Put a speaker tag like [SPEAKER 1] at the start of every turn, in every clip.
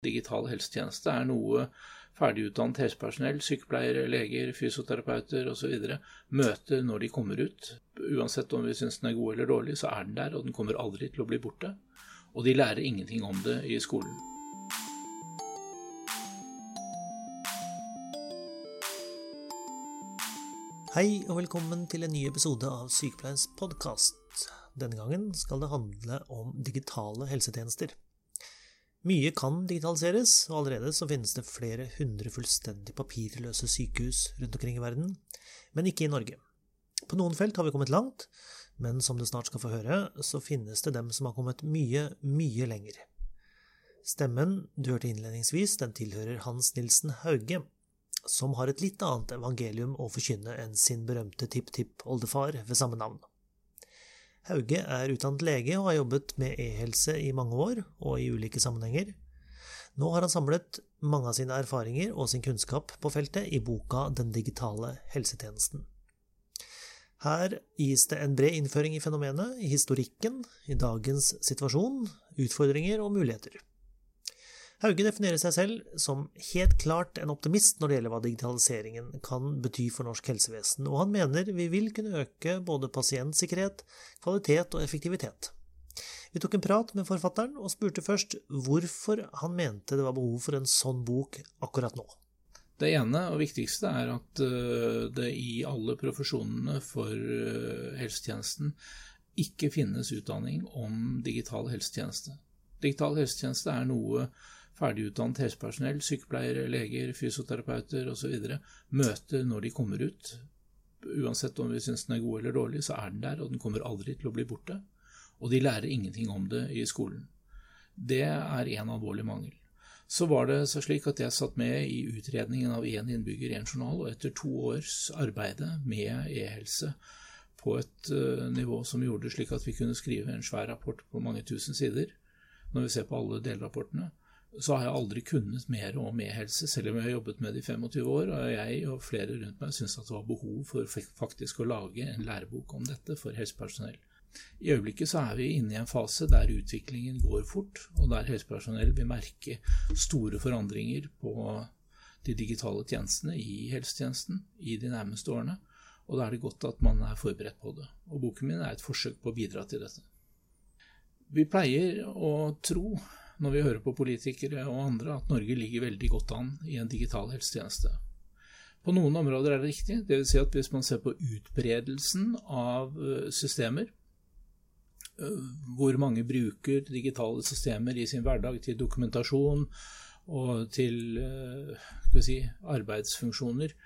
[SPEAKER 1] Digital helsetjeneste er noe ferdigutdannet helsepersonell, sykepleiere, leger, fysioterapeuter osv. møter når de kommer ut. Uansett om vi syns den er god eller dårlig, så er den der, og den kommer aldri til å bli borte. Og de lærer ingenting om det i skolen.
[SPEAKER 2] Hei og velkommen til en ny episode av Sykepleiens podkast. Denne gangen skal det handle om digitale helsetjenester. Mye kan digitaliseres, og allerede så finnes det flere hundre fullstendig papirløse sykehus rundt omkring i verden, men ikke i Norge. På noen felt har vi kommet langt, men som du snart skal få høre, så finnes det dem som har kommet mye, mye lenger. Stemmen du hørte innledningsvis, den tilhører Hans Nilsen Hauge, som har et litt annet evangelium å forkynne enn sin berømte tipp-tipp-oldefar ved samme navn. Hauge er utdannet lege og har jobbet med e-helse i mange år, og i ulike sammenhenger. Nå har han samlet mange av sine erfaringer og sin kunnskap på feltet i boka Den digitale helsetjenesten. Her gis det en bred innføring i fenomenet, i historikken, i dagens situasjon, utfordringer og muligheter. Hauge definerer seg selv som helt klart en optimist når det gjelder hva digitaliseringen kan bety for norsk helsevesen, og han mener vi vil kunne øke både pasientsikkerhet, kvalitet og effektivitet. Vi tok en prat med forfatteren og spurte først hvorfor han mente det var behov for en sånn bok akkurat nå.
[SPEAKER 1] Det ene og viktigste er at eh, det i alle profesjonene for eh, helsetjenesten ikke finnes utdanning om digital helsetjeneste. Digital helsetjeneste er noe ferdigutdannet helsepersonell, sykepleiere, leger, fysioterapeuter osv. møter når de kommer ut. Uansett om vi syns den er god eller dårlig, så er den der, og den kommer aldri til å bli borte. Og de lærer ingenting om det i skolen. Det er en alvorlig mangel. Så var det så slik at jeg satt med i utredningen av én innbygger, én journal, og etter to års arbeide med e-helse på et uh, nivå som gjorde det slik at vi kunne skrive en svær rapport på mange tusen sider, når vi ser på alle delrapportene, så har jeg aldri kunnet mer om e-helse, selv om jeg har jobbet med det i 25 år. Og jeg og flere rundt meg syns at det var behov for faktisk å lage en lærebok om dette for helsepersonell. I øyeblikket så er vi inne i en fase der utviklingen går fort, og der helsepersonell vil merke store forandringer på de digitale tjenestene i helsetjenesten i de nærmeste årene. Og da er det godt at man er forberedt på det. Og boken min er et forsøk på å bidra til dette. Vi pleier å tro når vi hører på politikere og andre, at Norge ligger veldig godt an i en digital helsetjeneste. På noen områder er det riktig. Dvs. Si at hvis man ser på utbredelsen av eh, systemer, eh, hvor mange bruker digitale systemer i sin hverdag til dokumentasjon og til eh, si, arbeidsfunksjoner,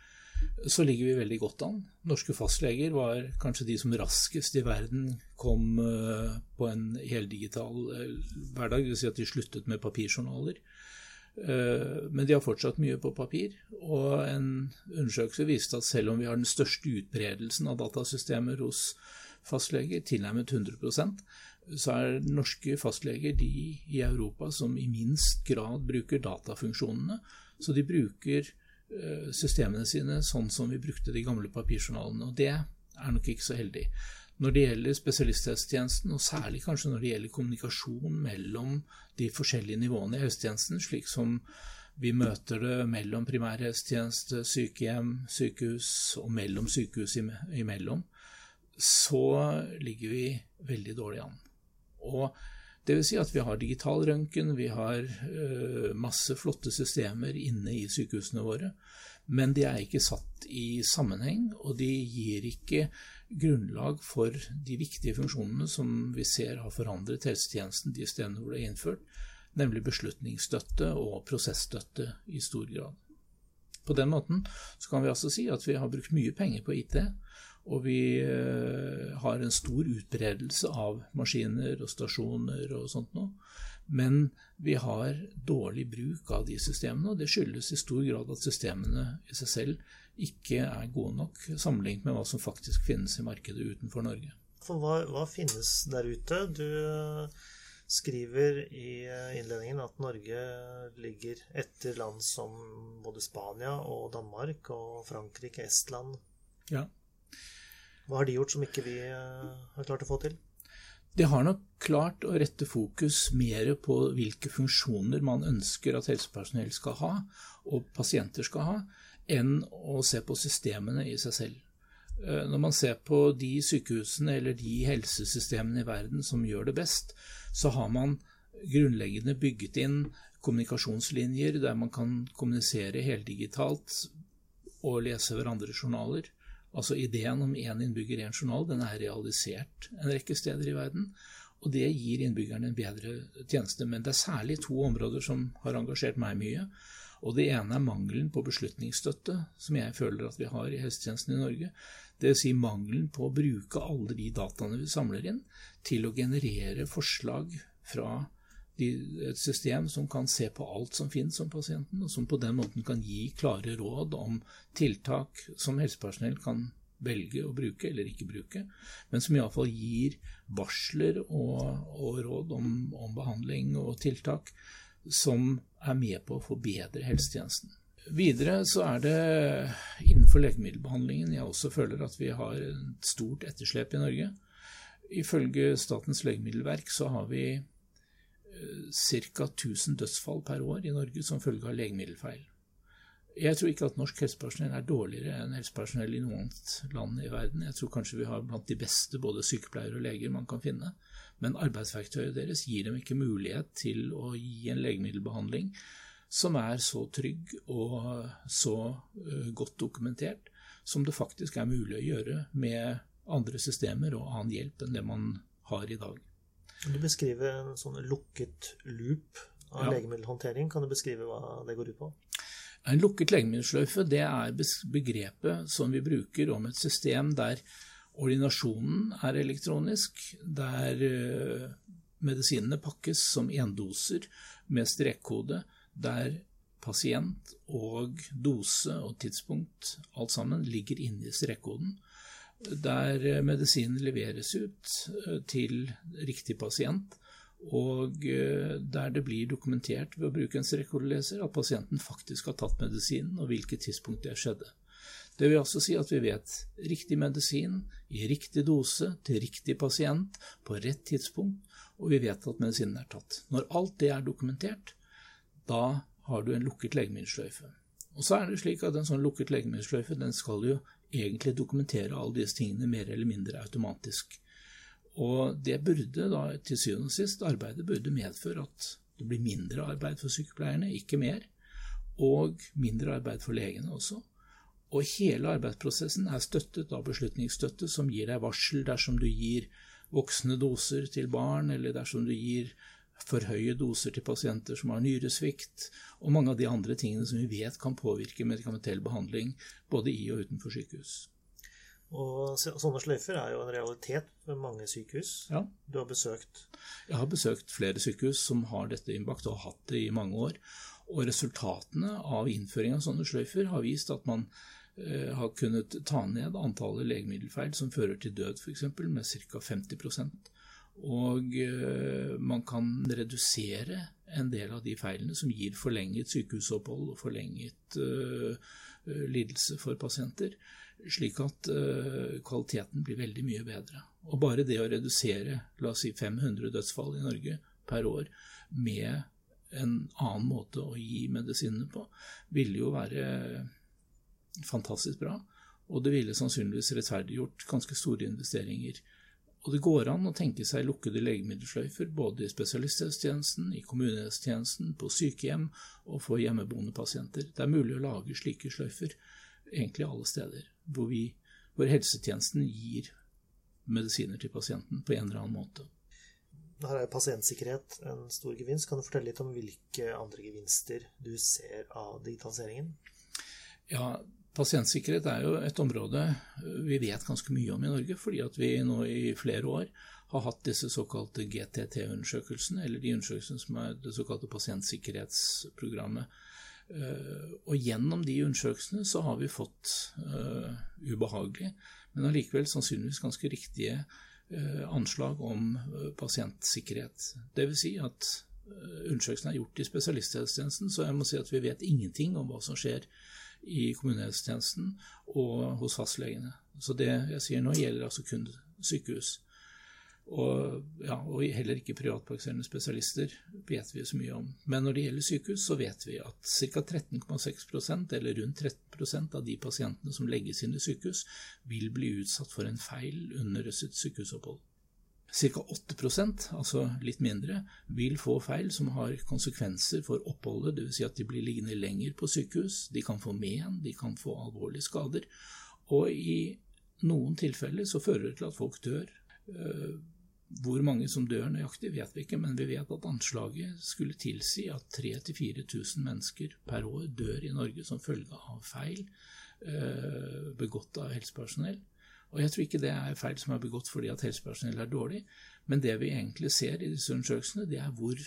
[SPEAKER 1] så ligger vi veldig godt an. Norske fastleger var kanskje de som raskest i verden kom eh, på en heldigital eh, hverdag, dvs. Si at de sluttet med papirjournaler. Eh, men de har fortsatt mye på papir, og en undersøkelse viste at selv om vi har den største utbredelsen av datasystemer hos fastleger, tilnærmet 100% så er norske fastleger de i Europa som i minst grad bruker datafunksjonene. Så de bruker systemene sine sånn som vi brukte de gamle papirjournalene. Og det er nok ikke så heldig. Når det gjelder spesialisthelsetjenesten, og særlig kanskje når det gjelder kommunikasjon mellom de forskjellige nivåene i helsetjenesten, slik som vi møter det mellom primærhelsetjeneste, sykehjem, sykehus og mellom sykehus imellom, så ligger vi veldig dårlig an. Og Dvs. Si at vi har digital røntgen, vi har uh, masse flotte systemer inne i sykehusene våre. Men de er ikke satt i sammenheng, og de gir ikke grunnlag for de viktige funksjonene som vi ser har forandret helsetjenesten de stedene hvor det er innført, nemlig beslutningsstøtte og prosessstøtte i stor grad. På den måten kan vi altså si at vi har brukt mye penger på IT, og vi eh, har en stor utbredelse av maskiner og stasjoner og sånt noe. Men vi har dårlig bruk av de systemene, og det skyldes i stor grad at systemene i seg selv ikke er gode nok sammenlignet med hva som faktisk finnes i markedet utenfor Norge.
[SPEAKER 2] For hva, hva finnes der ute? Du eh, skriver i eh, innledningen at Norge ligger etter land som både Spania og Danmark og Frankrike, Estland.
[SPEAKER 1] Ja.
[SPEAKER 2] Hva har de gjort som ikke vi eh, har klart å få til?
[SPEAKER 1] Det har nok klart å rette fokus mer på hvilke funksjoner man ønsker at helsepersonell skal ha, og pasienter skal ha, enn å se på systemene i seg selv. Eh, når man ser på de sykehusene eller de helsesystemene i verden som gjør det best, så har man grunnleggende bygget inn kommunikasjonslinjer der man kan kommunisere heldigitalt og lese hverandres journaler. Altså Ideen om én innbygger, én journal den er realisert en rekke steder i verden. Og det gir innbyggerne en bedre tjeneste. Men det er særlig to områder som har engasjert meg mye. Og Det ene er mangelen på beslutningsstøtte, som jeg føler at vi har i helsetjenesten i Norge. Dvs. Si mangelen på å bruke alle de dataene vi samler inn, til å generere forslag fra et system som kan se på alt som finnes om pasienten, og som på den måten kan gi klare råd om tiltak som helsepersonell kan velge å bruke eller ikke bruke, men som iallfall gir varsler og, og råd om, om, behandling og tiltak som er med på å forbedre helsetjenesten. Videre så er det innenfor legemiddelbehandlingen jeg også føler at vi har et stort etterslep i Norge. Ifølge Statens legemiddelverk så har vi ca. 1000 dødsfall per år i Norge som følge av legemiddelfeil. Jeg tror ikke at norsk helsepersonell er dårligere enn helsepersonell i noe annet land i verden. Jeg tror kanskje vi har blant de beste både sykepleiere og leger man kan finne. Men arbeidsverktøyet deres gir dem ikke mulighet til å gi en legemiddelbehandling som er så trygg og så uh, godt dokumentert som det faktisk er mulig å gjøre med andre systemer og annen hjelp enn det man har i dag.
[SPEAKER 2] Du beskriver en sånn lukket loop av ja. legemiddelhåndtering? Kan du beskrive hva det går ut på?
[SPEAKER 1] En lukket legemiddelsløyfe det er begrepet som vi bruker om et system der ordinasjonen er elektronisk, der eh, medisinene pakkes som endoser med strekkode, der pasient og dose og tidspunkt, alt sammen, ligger inne i strekkoden der eh, medisinen leveres ut eh, til riktig pasient, og eh, der det blir dokumentert ved å bruke en strekkodeleser at pasienten faktisk har tatt medisinen, og hvilket tidspunkt det skjedde. Det vil altså si at vi vet riktig medisin i riktig dose til riktig pasient på rett tidspunkt, og vi vet at medisinen er tatt. Når alt det er dokumentert, da har du en lukket legemiddelsløyfe. Og så er det slik at En sånn lukket legemiddelsløyfe den skal jo egentlig dokumentere alle disse tingene mer eller mindre automatisk. Og det burde da til syvende og sist, arbeidet burde medføre at det blir mindre arbeid for sykepleierne, ikke mer, og mindre arbeid for legene også. Og hele arbeidsprosessen er støttet av beslutningsstøtte som gir deg varsel dersom du gir voksne doser til barn, eller dersom du gir for høye doser til pasienter som har nyresvikt, og mange av de andre tingene som vi vet kan påvirke medikamentell behandling både i og utenfor sykehus.
[SPEAKER 2] Og Sånne sløyfer er jo en realitet ved mange sykehus.
[SPEAKER 1] Ja.
[SPEAKER 2] Du har besøkt?
[SPEAKER 1] Jeg har besøkt flere sykehus som har dette innbakt, og har hatt det i mange år. Og resultatene av innføring av sånne sløyfer har vist at man eh, har kunnet ta ned antallet legemiddelfeil som fører til død, f.eks., med ca. 50 og eh, man kan redusere en del av de feilene som gir forlenget sykehusopphold og forlenget uh, lidelse for pasienter, slik at kvaliteten blir veldig mye bedre. Og bare det å redusere la oss si 500 dødsfall i Norge per år med en annen måte å gi medisinene på, ville jo være fantastisk bra. Og det ville sannsynligvis rettferdiggjort ganske store investeringer og det går an å tenke seg lukkede legemiddelsløyfer både i spesialisthelsetjenesten, i kommunehelsetjenesten, på sykehjem og for hjemmeboende pasienter. Det er mulig å lage slike sløyfer egentlig alle steder hvor, vi, hvor helsetjenesten gir medisiner til pasienten på en eller annen måte.
[SPEAKER 2] Her er pasientsikkerhet en stor gevinst. Kan du fortelle litt om hvilke andre gevinster du ser av digitaliseringen?
[SPEAKER 1] Ja, Pasientsikkerhet er jo et område vi vet ganske mye om i Norge, fordi at vi nå i flere år har hatt disse såkalte GTT-undersøkelsene, eller de undersøkelsene som er det såkalte pasientsikkerhetsprogrammet. Eh, og gjennom de undersøkelsene så har vi fått uh, ubehagelige, men allikevel sannsynligvis ganske riktige uh, anslag om uh, pasientsikkerhet. Dvs. Si at undersøkelsene er gjort i spesialisthelsetjenesten, så jeg må si at vi vet ingenting om hva som skjer i kommunehelsetjenesten og hos fastlegene. Så det jeg sier nå, gjelder altså kun sykehus. Og, ja, og heller ikke privatpraktiserende spesialister vet vi så mye om. Men når det gjelder sykehus, så vet vi at ca. 13,6% eller rundt 13% av de pasientene som legges inn i sykehus, vil bli utsatt for en feil under sitt sykehusopphold. Ca. 8% altså litt mindre, vil få feil som har konsekvenser for oppholdet, dvs. Si at de blir liggende lenger på sykehus, de kan få men, de kan få alvorlige skader. Og i noen tilfeller så fører det til at folk dør. Eh, hvor mange som dør nøyaktig, vet vi ikke, men vi vet at anslaget skulle tilsi at 3000-4000 mennesker per år dør i Norge som følge av feil eh, begått av helsepersonell. Og Jeg tror ikke det er feil som er begått fordi at helsepersonell er dårlig, men det vi egentlig ser i disse undersøkelsene, det er hvor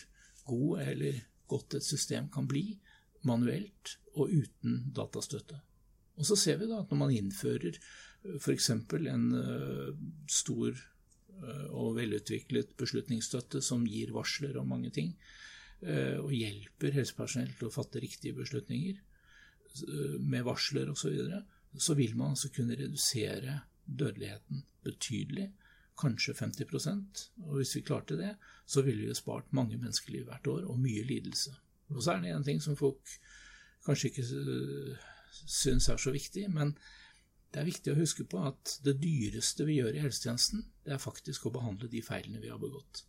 [SPEAKER 1] god eller godt et system kan bli manuelt og uten datastøtte. Og så ser vi da at når man innfører f.eks. en uh, stor Eh, og velutviklet beslutningsstøtte som gir varsler om mange ting, og hjelper helsepersonell til å fatte riktige beslutninger med varsler osv., så, videre, så vil man altså kunne redusere dødeligheten betydelig, kanskje 50% og hvis vi klarte det, så ville vi spart mange menneskeliv hvert år, og mye lidelse. Og så er det en ting som folk kanskje ikke syns er så viktig, men det er viktig å huske på at det dyreste vi gjør i helsetjenesten, det er faktisk å behandle de feilene vi har begått.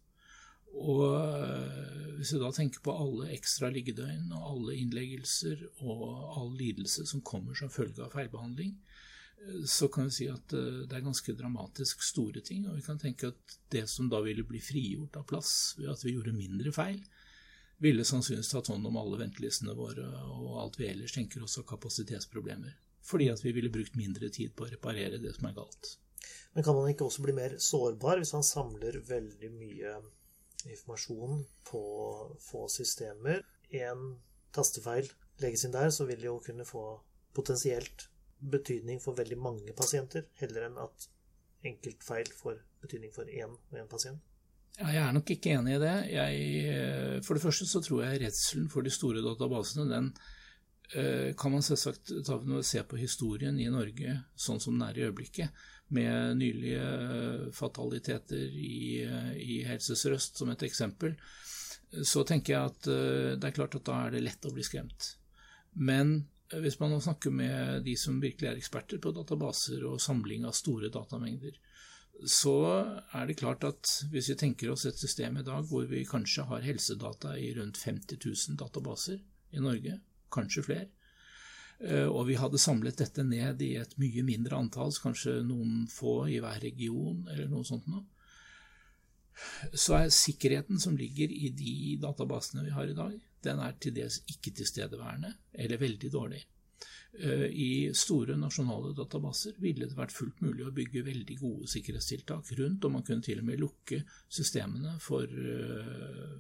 [SPEAKER 1] Og øh, hvis vi da tenker på alle ekstra liggedøgn og alle innleggelser og all lidelse som kommer som følge av feilbehandling, øh, så kan vi si at øh, det er ganske dramatisk store ting. Og vi kan tenke at det som da ville bli frigjort av plass ved at vi gjorde mindre feil, ville sannsynligvis tatt hånd om alle ventelistene våre og alt vi ellers tenker oss av kapasitetsproblemer fordi at vi ville brukt mindre tid på å reparere det som er galt.
[SPEAKER 2] Men kan man ikke også bli mer sårbar hvis man samler veldig mye informasjon på få systemer? En tastefeil legges inn der, så vil det jo kunne få potensielt betydning for veldig mange pasienter, heller enn at enkeltfeil får betydning for én og én pasient.
[SPEAKER 1] Ja, jeg er nok ikke enig i det. Jeg, for det første så tror jeg redselen for de store databasene den Eh, kan man selvsagt ta se på historien i Norge sånn som den er i øyeblikket, med nylige eh, fataliteter i, eh, i Helse Sør-Øst som et eksempel, så tenker jeg at det er klart at da er det lett å bli skremt. Men hvis man snakker med de som virkelig er eksperter på databaser og samling av store datamengder, så er det klart at hvis vi tenker oss et system i dag hvor vi kanskje har helsedata i rundt 50 000 databaser i Norge, kanskje flere. Eh, og vi hadde samlet dette ned i et mye mindre antall, kanskje noen få i hver region, eller noe sånt noe. Så er sikkerheten som ligger i de databasene vi har i dag, den er til dels ikke tilstedeværende, eller veldig dårlig. Eh, I store nasjonale databaser ville det vært fullt mulig å bygge veldig gode sikkerhetstiltak rundt, og man kunne til og med lukke systemene for eh,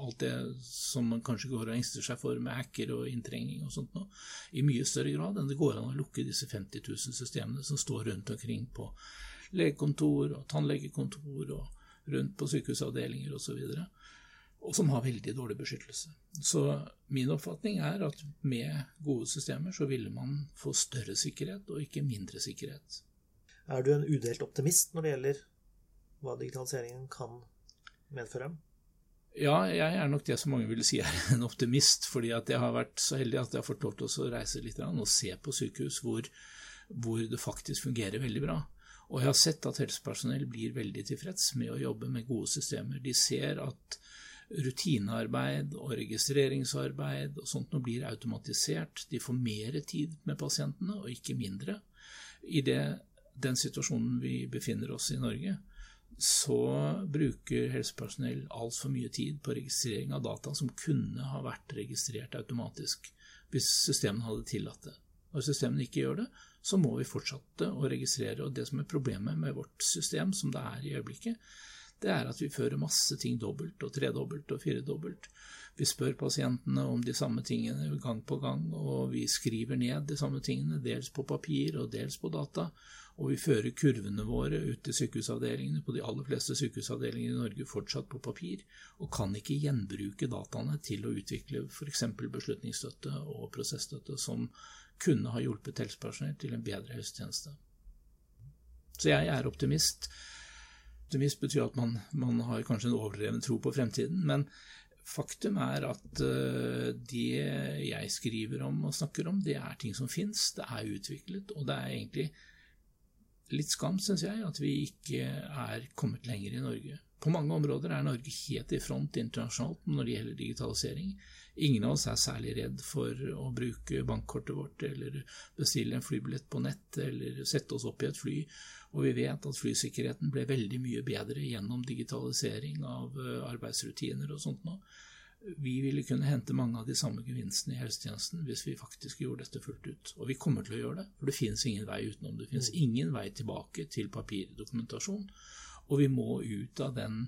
[SPEAKER 1] alt det som man kanskje går og engster seg for med hacker og inntrenging og sånt noe, i mye større grad enn det går an å lukke disse 50 000 systemene som står rundt omkring på legekontor og tannlegekontor og rundt på sykehusavdelinger osv., og, som har veldig dårlig beskyttelse. Så min oppfatning er at med gode systemer så ville man få større sikkerhet og ikke mindre sikkerhet.
[SPEAKER 2] Er du en udelt optimist når det gjelder hva digitaliseringen kan medføre?
[SPEAKER 1] Ja, jeg er nok det som mange vil si er en optimist. fordi at jeg har vært så heldig at jeg har fått lov til å reise litt og se på sykehus hvor, hvor, det faktisk fungerer veldig bra. Og jeg har sett at helsepersonell blir veldig tilfreds med å jobbe med gode systemer. De ser at rutinearbeid og registreringsarbeid og sånt nå blir automatisert. De får mer tid med pasientene, og ikke mindre. I det, den situasjonen vi befinner oss i Norge, så bruker helsepersonell altfor mye tid på registrering av data som kunne ha vært registrert automatisk hvis systemene hadde tillatt det. Når systemene ikke gjør det, så må vi fortsette å registrere. Og det som er problemet med vårt system, som det er i øyeblikket, det er at vi fører masse ting dobbelt og tredobbelt og firedobbelt. Vi spør pasientene om de samme tingene gang på gang, og vi skriver ned de samme tingene, dels på papir og dels på data. Og vi fører kurvene våre ut til sykehusavdelingene på de aller fleste sykehusavdelingene i Norge fortsatt på papir, og kan ikke gjenbruke dataene til å utvikle f.eks. beslutningsstøtte og prosessstøtte som kunne ha hjulpet helsepersonell til en bedre helsetjeneste. Så jeg er optimist. Optimist betyr at man, man har kanskje en overdreven tro på fremtiden. Men faktum er at uh, det jeg skriver om og snakker om, det er ting som fins. Det er utviklet, og det er egentlig litt skam, syns jeg, at vi ikke er kommet lenger i Norge. På mange områder er Norge helt i front internasjonalt når det gjelder digitalisering. Ingen av oss er særlig redd for å bruke bankkortet vårt eller bestille en flybillett på nett eller sette oss opp i et fly. Og vi vet at flysikkerheten ble veldig mye bedre gjennom digitalisering av eh, arbeidsrutiner og sånt nå. Vi ville kunne hente mange av de samme gevinstene i helsetjenesten hvis vi faktisk gjorde dette fullt ut. Og vi kommer til å gjøre det, for det finnes ingen vei utenom. Det finnes mm. ingen vei tilbake til papirdokumentasjon. Og vi må ut av den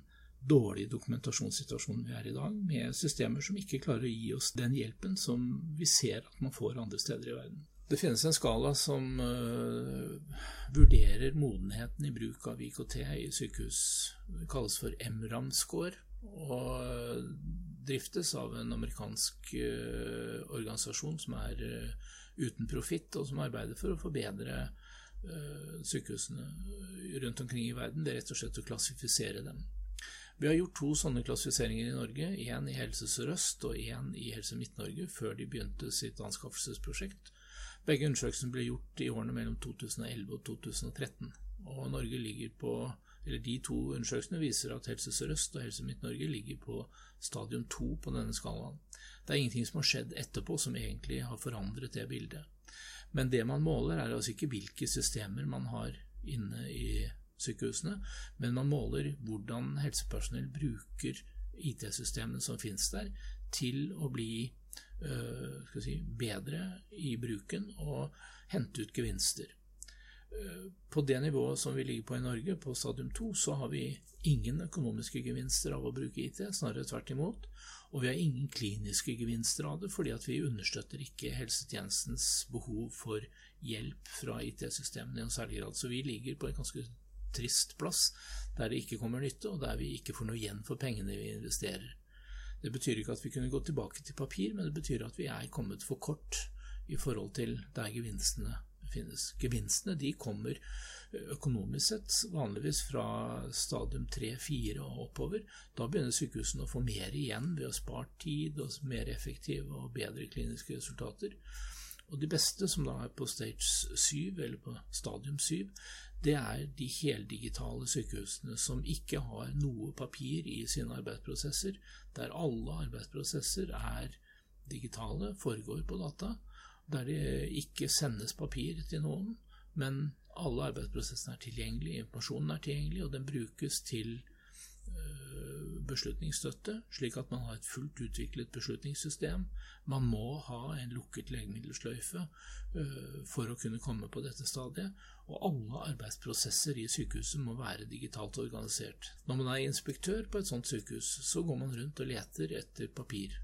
[SPEAKER 1] dårlige dokumentasjonssituasjonen vi er i dag, med systemer som ikke klarer å gi oss den hjelpen som vi ser at man får andre steder i verden. Det finnes en skala som uh, vurderer modenheten i bruk av IKT i sykehus. Det kalles for MRAM-score, og driftes av en amerikansk uh, organisasjon som er uh, uten profitt, og som arbeider for å forbedre Eh, sykehusene rundt omkring i verden, det er rett og slett å klassifisere dem. Vi har gjort to sånne klassifiseringer i Norge, én i Helse Sør-Øst og én i Helse Midt-Norge, før de begynte sitt anskaffelsesprosjekt. Begge undersøkelsene ble gjort i årene mellom 2011 og 2013. Og Norge ligger på, eller De to undersøkelsene viser at Helse Sør-Øst og Helse Midt-Norge ligger på stadium 2 på denne skalaen. Det er ingenting som har skjedd etterpå som egentlig har forandret det bildet. Men det man måler, er altså ikke hvilke systemer man har inne i sykehusene, men man måler hvordan helsepersonell bruker IT-systemene som finnes der, til å bli øh, si, bedre i bruken og hente ut gevinster. Øh, på det nivået som vi ligger på i Norge, på stadium 2, så har vi ingen økonomiske gevinster av å bruke IT, snarere tvert imot. Og vi har ingen kliniske gevinster av det, fordi vi understøtter ikke helsetjenestens behov for hjelp fra IT-systemene i en særlig grad. Så vi ligger på en ganske trist plass, der det ikke kommer nytte, og der vi ikke får noe igjen for pengene vi investerer. Det betyr ikke at vi kunne gå tilbake til papir, men det betyr at vi er kommet for kort i forhold til der gevinstene finnes. Gevinstene de kommer økonomisk sett vanligvis fra stadium 3-4 og oppover. Da begynner sykehusene å få mer igjen ved å spare tid og mer effektive og bedre kliniske resultater. Og de beste, som da er på stage 7, eller på stadium 7, det er de heldigitale sykehusene som ikke har noe papir i sine arbeidsprosesser, der alle arbeidsprosesser er digitale, foregår på data, der det ikke sendes papir til noen, men alle arbeidsprosessene er tilgjengelige, informasjonen er tilgjengelig, og den brukes til øh, beslutningsstøtte, slik at man har et fullt utviklet beslutningssystem. Man må ha en lukket legemiddelsløyfe øh, for å kunne komme på dette stadiet, og alle arbeidsprosesser i sykehuset må være digitalt organisert. Når man er inspektør på et sånt sykehus, så går man rundt og leter etter papir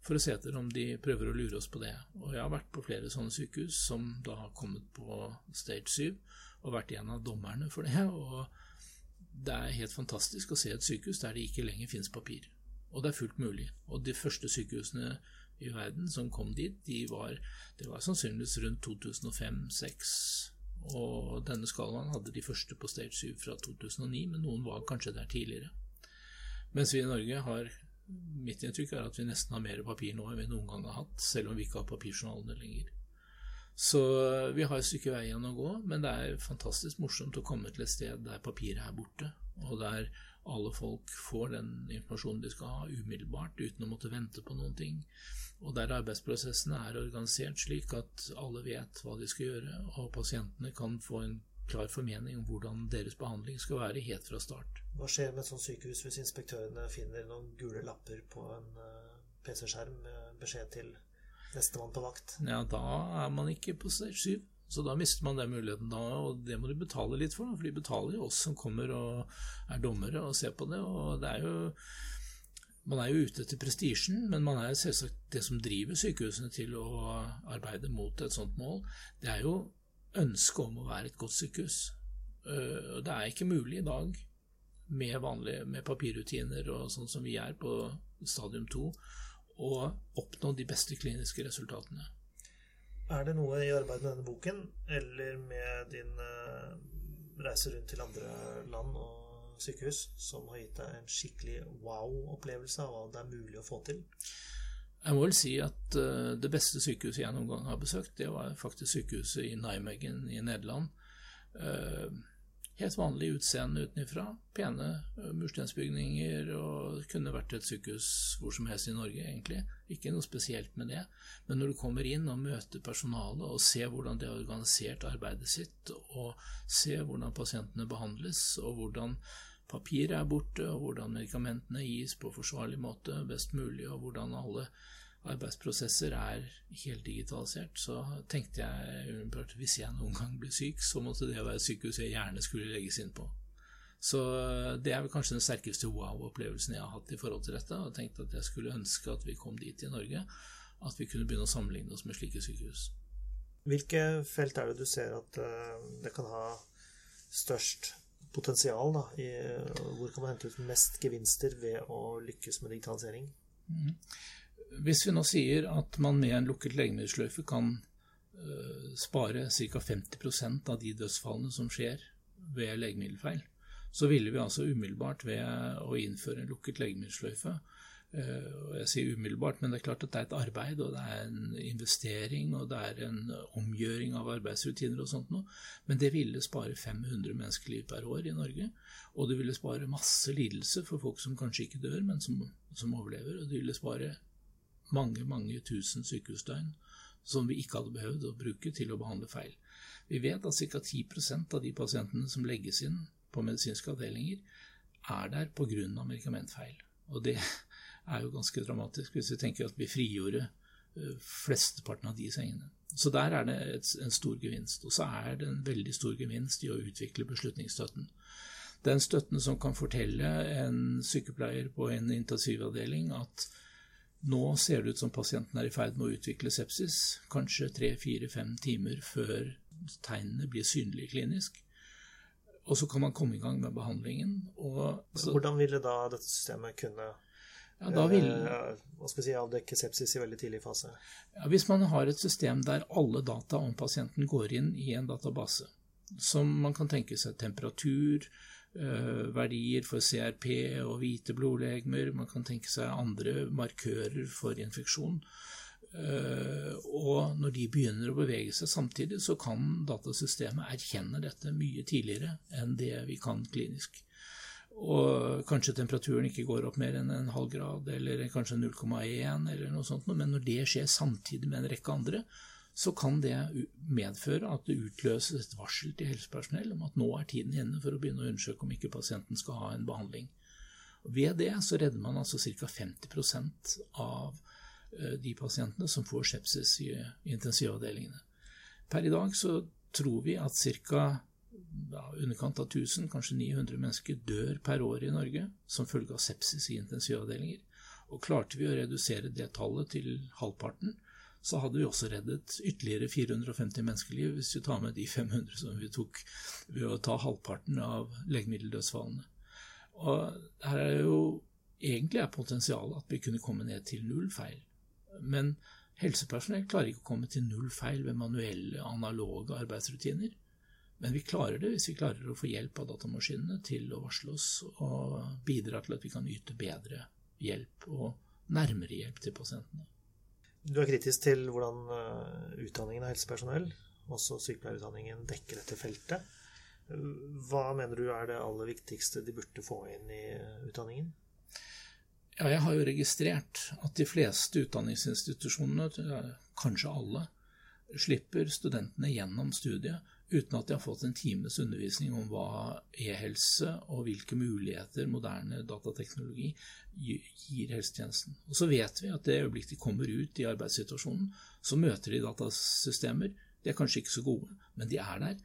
[SPEAKER 1] for å se etter om de prøver å lure oss på det. Og jeg har vært på flere sånne sykehus som da har kommet på stage 7, og vært en av dommerne for det. Og det er helt fantastisk å se et sykehus der det ikke lenger finnes papir. Og det er fullt mulig. Og de første sykehusene i verden som kom dit, de var, det var sannsynligvis rundt 2005-2006. Og denne skalaen hadde de første på stage 7 fra 2009, men noen var kanskje der tidligere. Mens vi i Norge har Mitt inntrykk er at vi nesten har mer papir nå enn vi noen gang har hatt, selv om vi ikke har papirjournalene lenger. Så vi har et stykke vei igjen å gå, men det er fantastisk morsomt å komme til et sted der papiret er borte, og der alle folk får den informasjonen de skal ha umiddelbart, uten å måtte vente på noen ting, og der arbeidsprosessene er organisert slik at alle vet hva de skal gjøre, og pasientene kan få en klar formening om hvordan deres behandling skal være helt fra start.
[SPEAKER 2] Hva skjer med et sånt sykehus hvis inspektørene finner noen gule lapper på en eh, PC-skjerm med beskjed til nestemann på vakt?
[SPEAKER 1] Ja, da er man ikke på 7. Så da mister man den muligheten, da, og det må du betale litt for. For de betaler jo oss som kommer og er dommere og ser på det. og det er jo man er jo ute etter prestisjen, men man er selvsagt det som driver sykehusene til å arbeide mot et sånt mål. Det er jo ønsket om å være et godt sykehus. Og det er ikke mulig i dag med, vanlige, med papirrutiner og sånn som vi er på stadium 2, å oppnå de beste kliniske resultatene.
[SPEAKER 2] Er det noe i arbeidet med denne boken, eller med din uh, reise rundt til andre land og sykehus som har gitt deg en skikkelig wow-opplevelse av hva det er mulig å få til?
[SPEAKER 1] Jeg må vel si at uh, det beste sykehuset jeg noen gang har besøkt, det var faktisk sykehuset i Nijmegen i Nederland. Helt vanlig utseende utenfra. Pene mursteinsbygninger og kunne vært et sykehus hvor som helst i Norge, egentlig. Ikke noe spesielt med det. Men når du kommer inn og møter personalet og ser hvordan de har organisert arbeidet sitt, og ser hvordan pasientene behandles, og hvordan papiret er borte, og hvordan medikamentene gis på forsvarlig måte best mulig, og hvordan alle arbeidsprosesser er helt digitalisert, så tenkte jeg umiddelbart hvis jeg noen gang blir syk, så måtte det være et sykehus jeg gjerne skulle legges inn på. Så det er vel kanskje den sterkeste wow-opplevelsen jeg har hatt i forhold til dette, og tenkte at jeg skulle ønske at vi kom dit i Norge, at vi kunne begynne å sammenligne oss med slike sykehus.
[SPEAKER 2] Hvilke felt er det du ser at eh, det kan ha størst potensial? Da, i, hvor kan man hente ut mest gevinster ved å lykkes med digitalisering?
[SPEAKER 1] Mm. Hvis vi nå sier at man med en lukket legemiddelsløyfe kan uh, spare ca. 50% av de dødsfallene som skjer ved legemiddelfeil, så ville vi altså umiddelbart ved å innføre en lukket legemiddelsløyfe Eh, jeg sier umiddelbart, men det er klart at det er et arbeid, og det er en investering, og det er en omgjøring av arbeidsrutiner og sånt noe. Men det ville spare 500 menneskeliv per år i Norge. Og det ville spare masse lidelse for folk som kanskje ikke dør, men som, som overlever. Og det ville spare mange, mange tusen sykehusdøgn som vi ikke hadde behøvd å bruke til å behandle feil. Vi vet at ca. 10% av de pasientene som legges inn på medisinske avdelinger, er der pga. medikamentfeil. Og det, er jo ganske dramatisk, hvis vi tenker at vi frigjorde eh, flesteparten av de sengene. Så der er det et, en stor gevinst. Og så er det en veldig stor gevinst i å utvikle beslutningsstøtten. Den støtten som kan fortelle en sykepleier på en intensivavdeling at nå ser det ut som pasienten er i ferd med å utvikle sepsis, kanskje tre-fire-fem timer før tegnene blir synlige klinisk. Og så kan man komme i gang med behandlingen.
[SPEAKER 2] Hvordan ville da dette systemet kunne
[SPEAKER 1] ja, vil...
[SPEAKER 2] Eh, hva skal vi si, avdekke sepsis i veldig tidlig fase?
[SPEAKER 1] Ja, hvis man har et system der alle data om pasienten går inn i en database, som man kan tenke seg temperatur, verdier for CRP og hvite blodlegemer, man kan tenke seg andre markører for infeksjon, Uh, og når de begynner å bevege seg samtidig, så kan datasystemet erkjenne dette mye tidligere enn det vi kan klinisk. Og kanskje temperaturen ikke går opp mer enn en halv grad, eller kanskje 0,1, eller noe sånt, men når det skjer samtidig med en rekke andre, så kan det medføre at det utløses et varsel til helsepersonell om at nå er tiden inne for å begynne å undersøke om ikke pasienten skal ha en behandling. Ved det så redder man altså ca. 50 av eh, de pasientene som får sepsis i intensivavdelingene. Per i dag så tror vi at ca ja, underkant av 1000, kanskje 900 mennesker dør per år i Norge som følge av sepsis i intensivavdelinger. Og klarte vi å redusere det tallet til halvparten, så hadde vi også reddet ytterligere 450 menneskeliv hvis vi tar med de 500 som vi tok ved å ta halvparten av legemiddeldødsfallene. Og her er jo egentlig er potensialet at vi kunne komme ned til null feil. Men helsepersonell klarer ikke å komme til null feil ved manuelle, analoge arbeidsrutiner. Men vi klarer det hvis vi klarer å få hjelp av datamaskinene til å varsle oss og bidra til at vi kan yte bedre hjelp og nærmere hjelp til pasientene.
[SPEAKER 2] Du er kritisk til hvordan eh, utdanningen av helsepersonell, også sykepleierutdanningen, dekker dette feltet. Hva mener du er det aller viktigste de burde få inn i utdanningen?
[SPEAKER 1] Ja, jeg har jo registrert at de fleste utdanningsinstitusjonene, kanskje alle, slipper studentene gjennom studiet uten at de har fått en times undervisning om hva e-helse og hvilke muligheter moderne datateknologi gir helsetjenesten. Og Så vet vi at det øyeblikk de kommer ut i arbeidssituasjonen, så møter de datasystemer. De er kanskje ikke så gode, men de er der.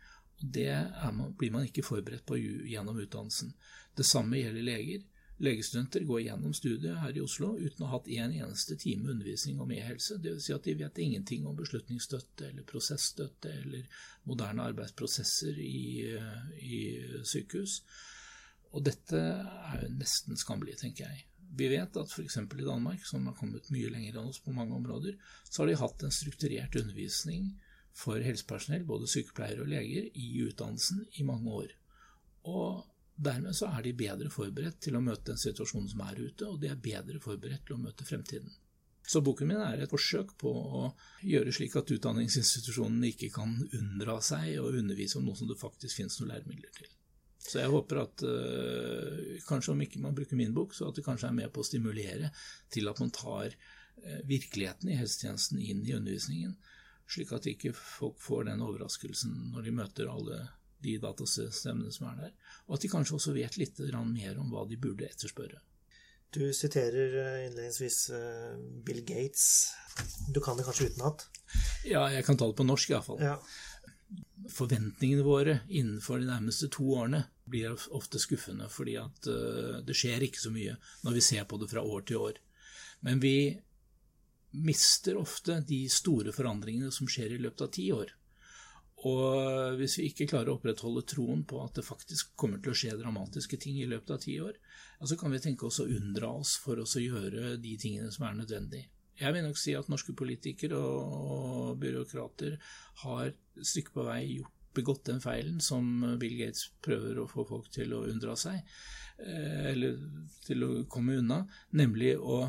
[SPEAKER 1] og Det man, blir man ikke forberedt på gjennom utdannelsen. Det samme gjelder leger. Legestudenter går gjennom studiet her i Oslo uten å ha hatt en eneste time undervisning om e-helse. Dvs. Si at de vet ingenting om beslutningsstøtte eller prosessstøtte eller moderne arbeidsprosesser i, i sykehus. Og dette er jo nesten skammelig, tenker jeg. Vi vet at f.eks. i Danmark, som har kommet mye lenger enn oss på mange områder, så har de hatt en strukturert undervisning for helsepersonell, både sykepleiere og leger, i utdannelsen i mange år. Og Dermed så er de bedre forberedt til å møte den situasjonen som er ute, og de er bedre forberedt til å møte fremtiden. Så boken min er et forsøk på å gjøre slik at utdanningsinstitusjonene ikke kan unndra seg og undervise om noe som det faktisk finnes noen læremidler til. Så jeg håper at øh, kanskje om ikke man bruker min bok, så at det kanskje er med på å stimulere til at man tar øh, virkeligheten i helsetjenesten inn i undervisningen, slik at ikke folk får den overraskelsen når de møter alle de datasystemene som er der, og at de kanskje også vet litt mer om hva de burde etterspørre.
[SPEAKER 2] Du siterer eh, innledningsvis eh, Bill Gates. Du kan det kanskje utenat?
[SPEAKER 1] Ja, jeg kan ta det på norsk iallfall.
[SPEAKER 2] Ja.
[SPEAKER 1] Forventningene våre innenfor de nærmeste to årene blir ofte skuffende, fordi at uh, det skjer ikke så mye når vi ser på det fra år til år. Men vi mister ofte de store forandringene som skjer i løpet av ti år. Og hvis vi ikke klarer å opprettholde troen på at det faktisk kommer til å skje dramatiske ting i løpet av ti år, ja, så kan vi tenke oss å unndra oss for oss å gjøre de tingene som er nødvendig. Jeg vil nok si at norske politikere og byråkrater har et stykke på vei gjort, begått den feilen som Bill Gates prøver å få folk til å unndra seg, eh, eller til å komme unna, nemlig å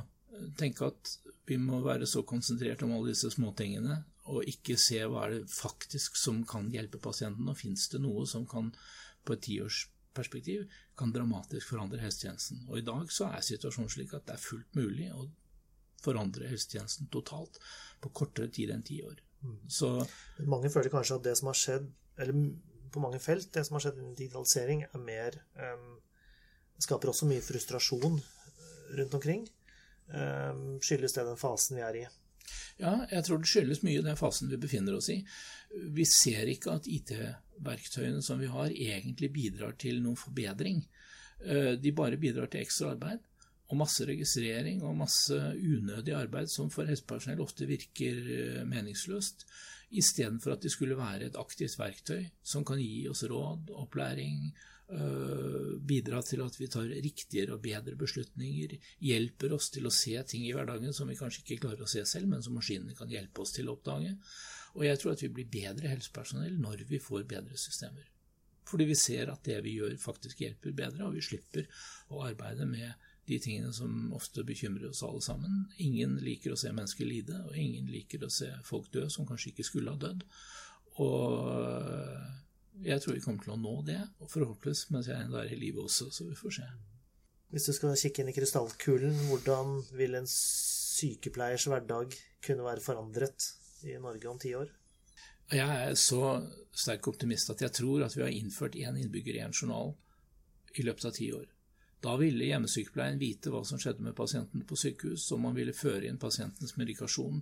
[SPEAKER 1] tenke at vi må være så konsentrert om alle disse småtingene og ikke se hva er det faktisk som kan hjelpe pasienten, og fins det noe som kan, på et tiårsperspektiv, kan dramatisk forandre helsetjenesten. Og i dag så er situasjonen slik at det er fullt mulig å forandre helsetjenesten totalt på kortere tid enn ti år.
[SPEAKER 2] Mm. Så Mange føler kanskje at det som har skjedd, eller på mange felt, det som har skjedd innen digitalisering, er mer um, Skaper også mye frustrasjon rundt omkring. Um, skyldes det den fasen vi er i?
[SPEAKER 1] Ja, jeg tror det skyldes mye den fasen vi befinner oss i. Vi ser ikke at IT-verktøyene som vi har, egentlig bidrar til noen forbedring. Eh, de bare bidrar til ekstra arbeid og masse registrering og masse unødig arbeid som for helsepersonell ofte virker eh, meningsløst, istedenfor at de skulle være et aktivt verktøy som kan gi oss råd, opplæring, Eh, bidra til at vi tar riktigere og bedre beslutninger, hjelper oss til å se ting i hverdagen som vi kanskje ikke klarer å se selv, men som maskinene kan hjelpe oss til å oppdage. Og jeg tror at vi blir bedre helsepersonell når vi får bedre systemer. Fordi vi ser at det vi gjør, faktisk hjelper bedre, og vi slipper å arbeide med de tingene som ofte bekymrer oss alle sammen. Ingen liker å se mennesker lide, og ingen liker å se folk dø som kanskje ikke skulle ha dødd. Og jeg tror vi kommer til å nå det, og forhåpentligvis mens jeg ennå er i live også, så vi får se.
[SPEAKER 2] Hvis du skal kikke inn i krystallkulen, hvordan vil en sykepleiers hverdag kunne være forandret i Norge om ti år?
[SPEAKER 1] Jeg er så sterk optimist at jeg tror at vi har innført én innbygger, i én journal i løpet av ti år. Da ville hjemmesykepleien vite hva som skjedde med pasienten på sykehus, og man ville føre inn pasientens medikasjon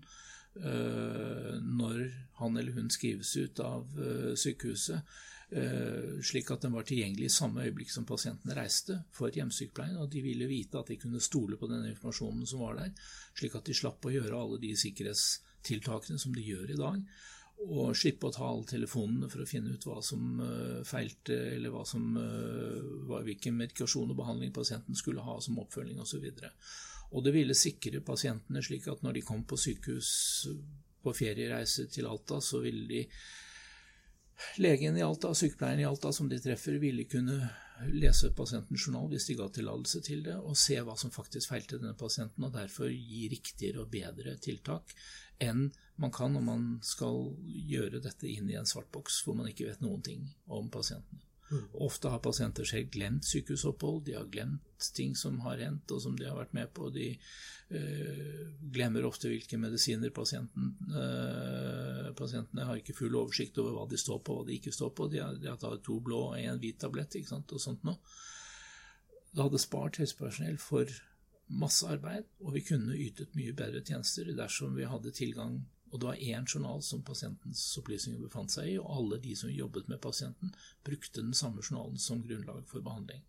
[SPEAKER 1] Eh, når han eller hun skrives ut av eh, sykehuset, eh, slik at den var tilgjengelig i samme øyeblikk som pasienten reiste for hjemmesykepleien, og de ville vite at de kunne stole på den informasjonen som var der, slik at de slapp å gjøre alle de sikkerhetstiltakene som de gjør i dag, og slippe å ta alle telefonene for å finne ut hva som feilte, eller hva som, hvilken medikasjon og behandling pasienten skulle ha som oppfølging osv. Og det ville sikre pasientene slik at når de kom på sykehus på feriereise til Alta, så ville de Legen i Alta, sykepleieren i Alta som de treffer, ville kunne lese pasientens journal hvis de ga tillatelse til det, og se hva som faktisk feilte denne pasienten, og derfor gi riktigere og bedre tiltak enn man kan når man skal gjøre dette inn i en svart boks hvor man ikke vet noen ting om pasientene. Mm. Ofte har pasienter selv glemt sykehusopphold, de har glemt ting som har hendt og som de har vært med på. De øh, glemmer ofte hvilke medisiner pasienten, øh, pasientene har ikke full oversikt over hva de står på og hva de ikke står på. De har, de har tatt to blå og én hvit tablett ikke sant, og sånt noe. Det hadde spart helsepersonell for masse arbeid, og vi kunne ytet mye bedre tjenester dersom vi hadde tilgang og det var én journal som pasientens opplysninger befant seg i, og alle de som jobbet med pasienten, brukte den samme journalen som grunnlag for behandling.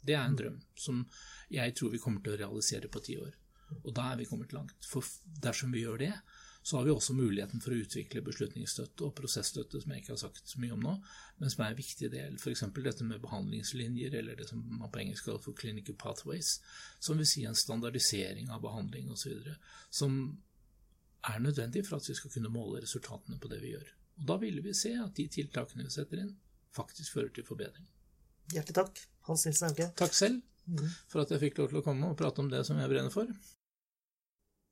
[SPEAKER 1] Det er en drøm som jeg tror vi kommer til å realisere på ti år. Og da er vi kommet langt. For dersom vi gjør det, så har vi også muligheten for å utvikle beslutningsstøtte og prosessstøtte, som jeg ikke har sagt så mye om nå, men som er en viktig del. F.eks. dette med behandlingslinjer, eller det som man på engelsk kaller for clinical pathways, som vil si en standardisering av behandling osv., som er nødvendig for at vi skal kunne måle resultatene på det vi gjør. Og Da ville vi se at de tiltakene vi setter inn, faktisk fører til forbedring.
[SPEAKER 2] Hjertelig takk, Hans Nilsen Hauge.
[SPEAKER 1] Takk selv for at jeg fikk lov til å komme og prate om det som jeg brenner for.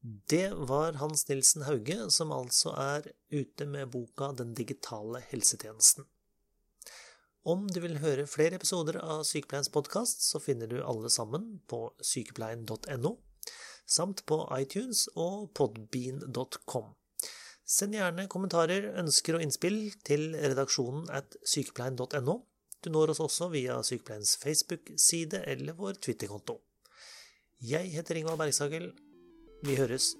[SPEAKER 2] Det var Hans Nilsen Hauge, som altså er ute med boka Den digitale helsetjenesten. Om du vil høre flere episoder av Sykepleiens podkast, så finner du alle sammen på sykepleien.no, samt på iTunes og podbean.com. Send gjerne kommentarer, ønsker og innspill til redaksjonen at sykepleien.no. Du når oss også via Sykepleiens Facebook-side eller vår Twitter-konto. Jeg heter Ingvald Bergshagel. Vi høres.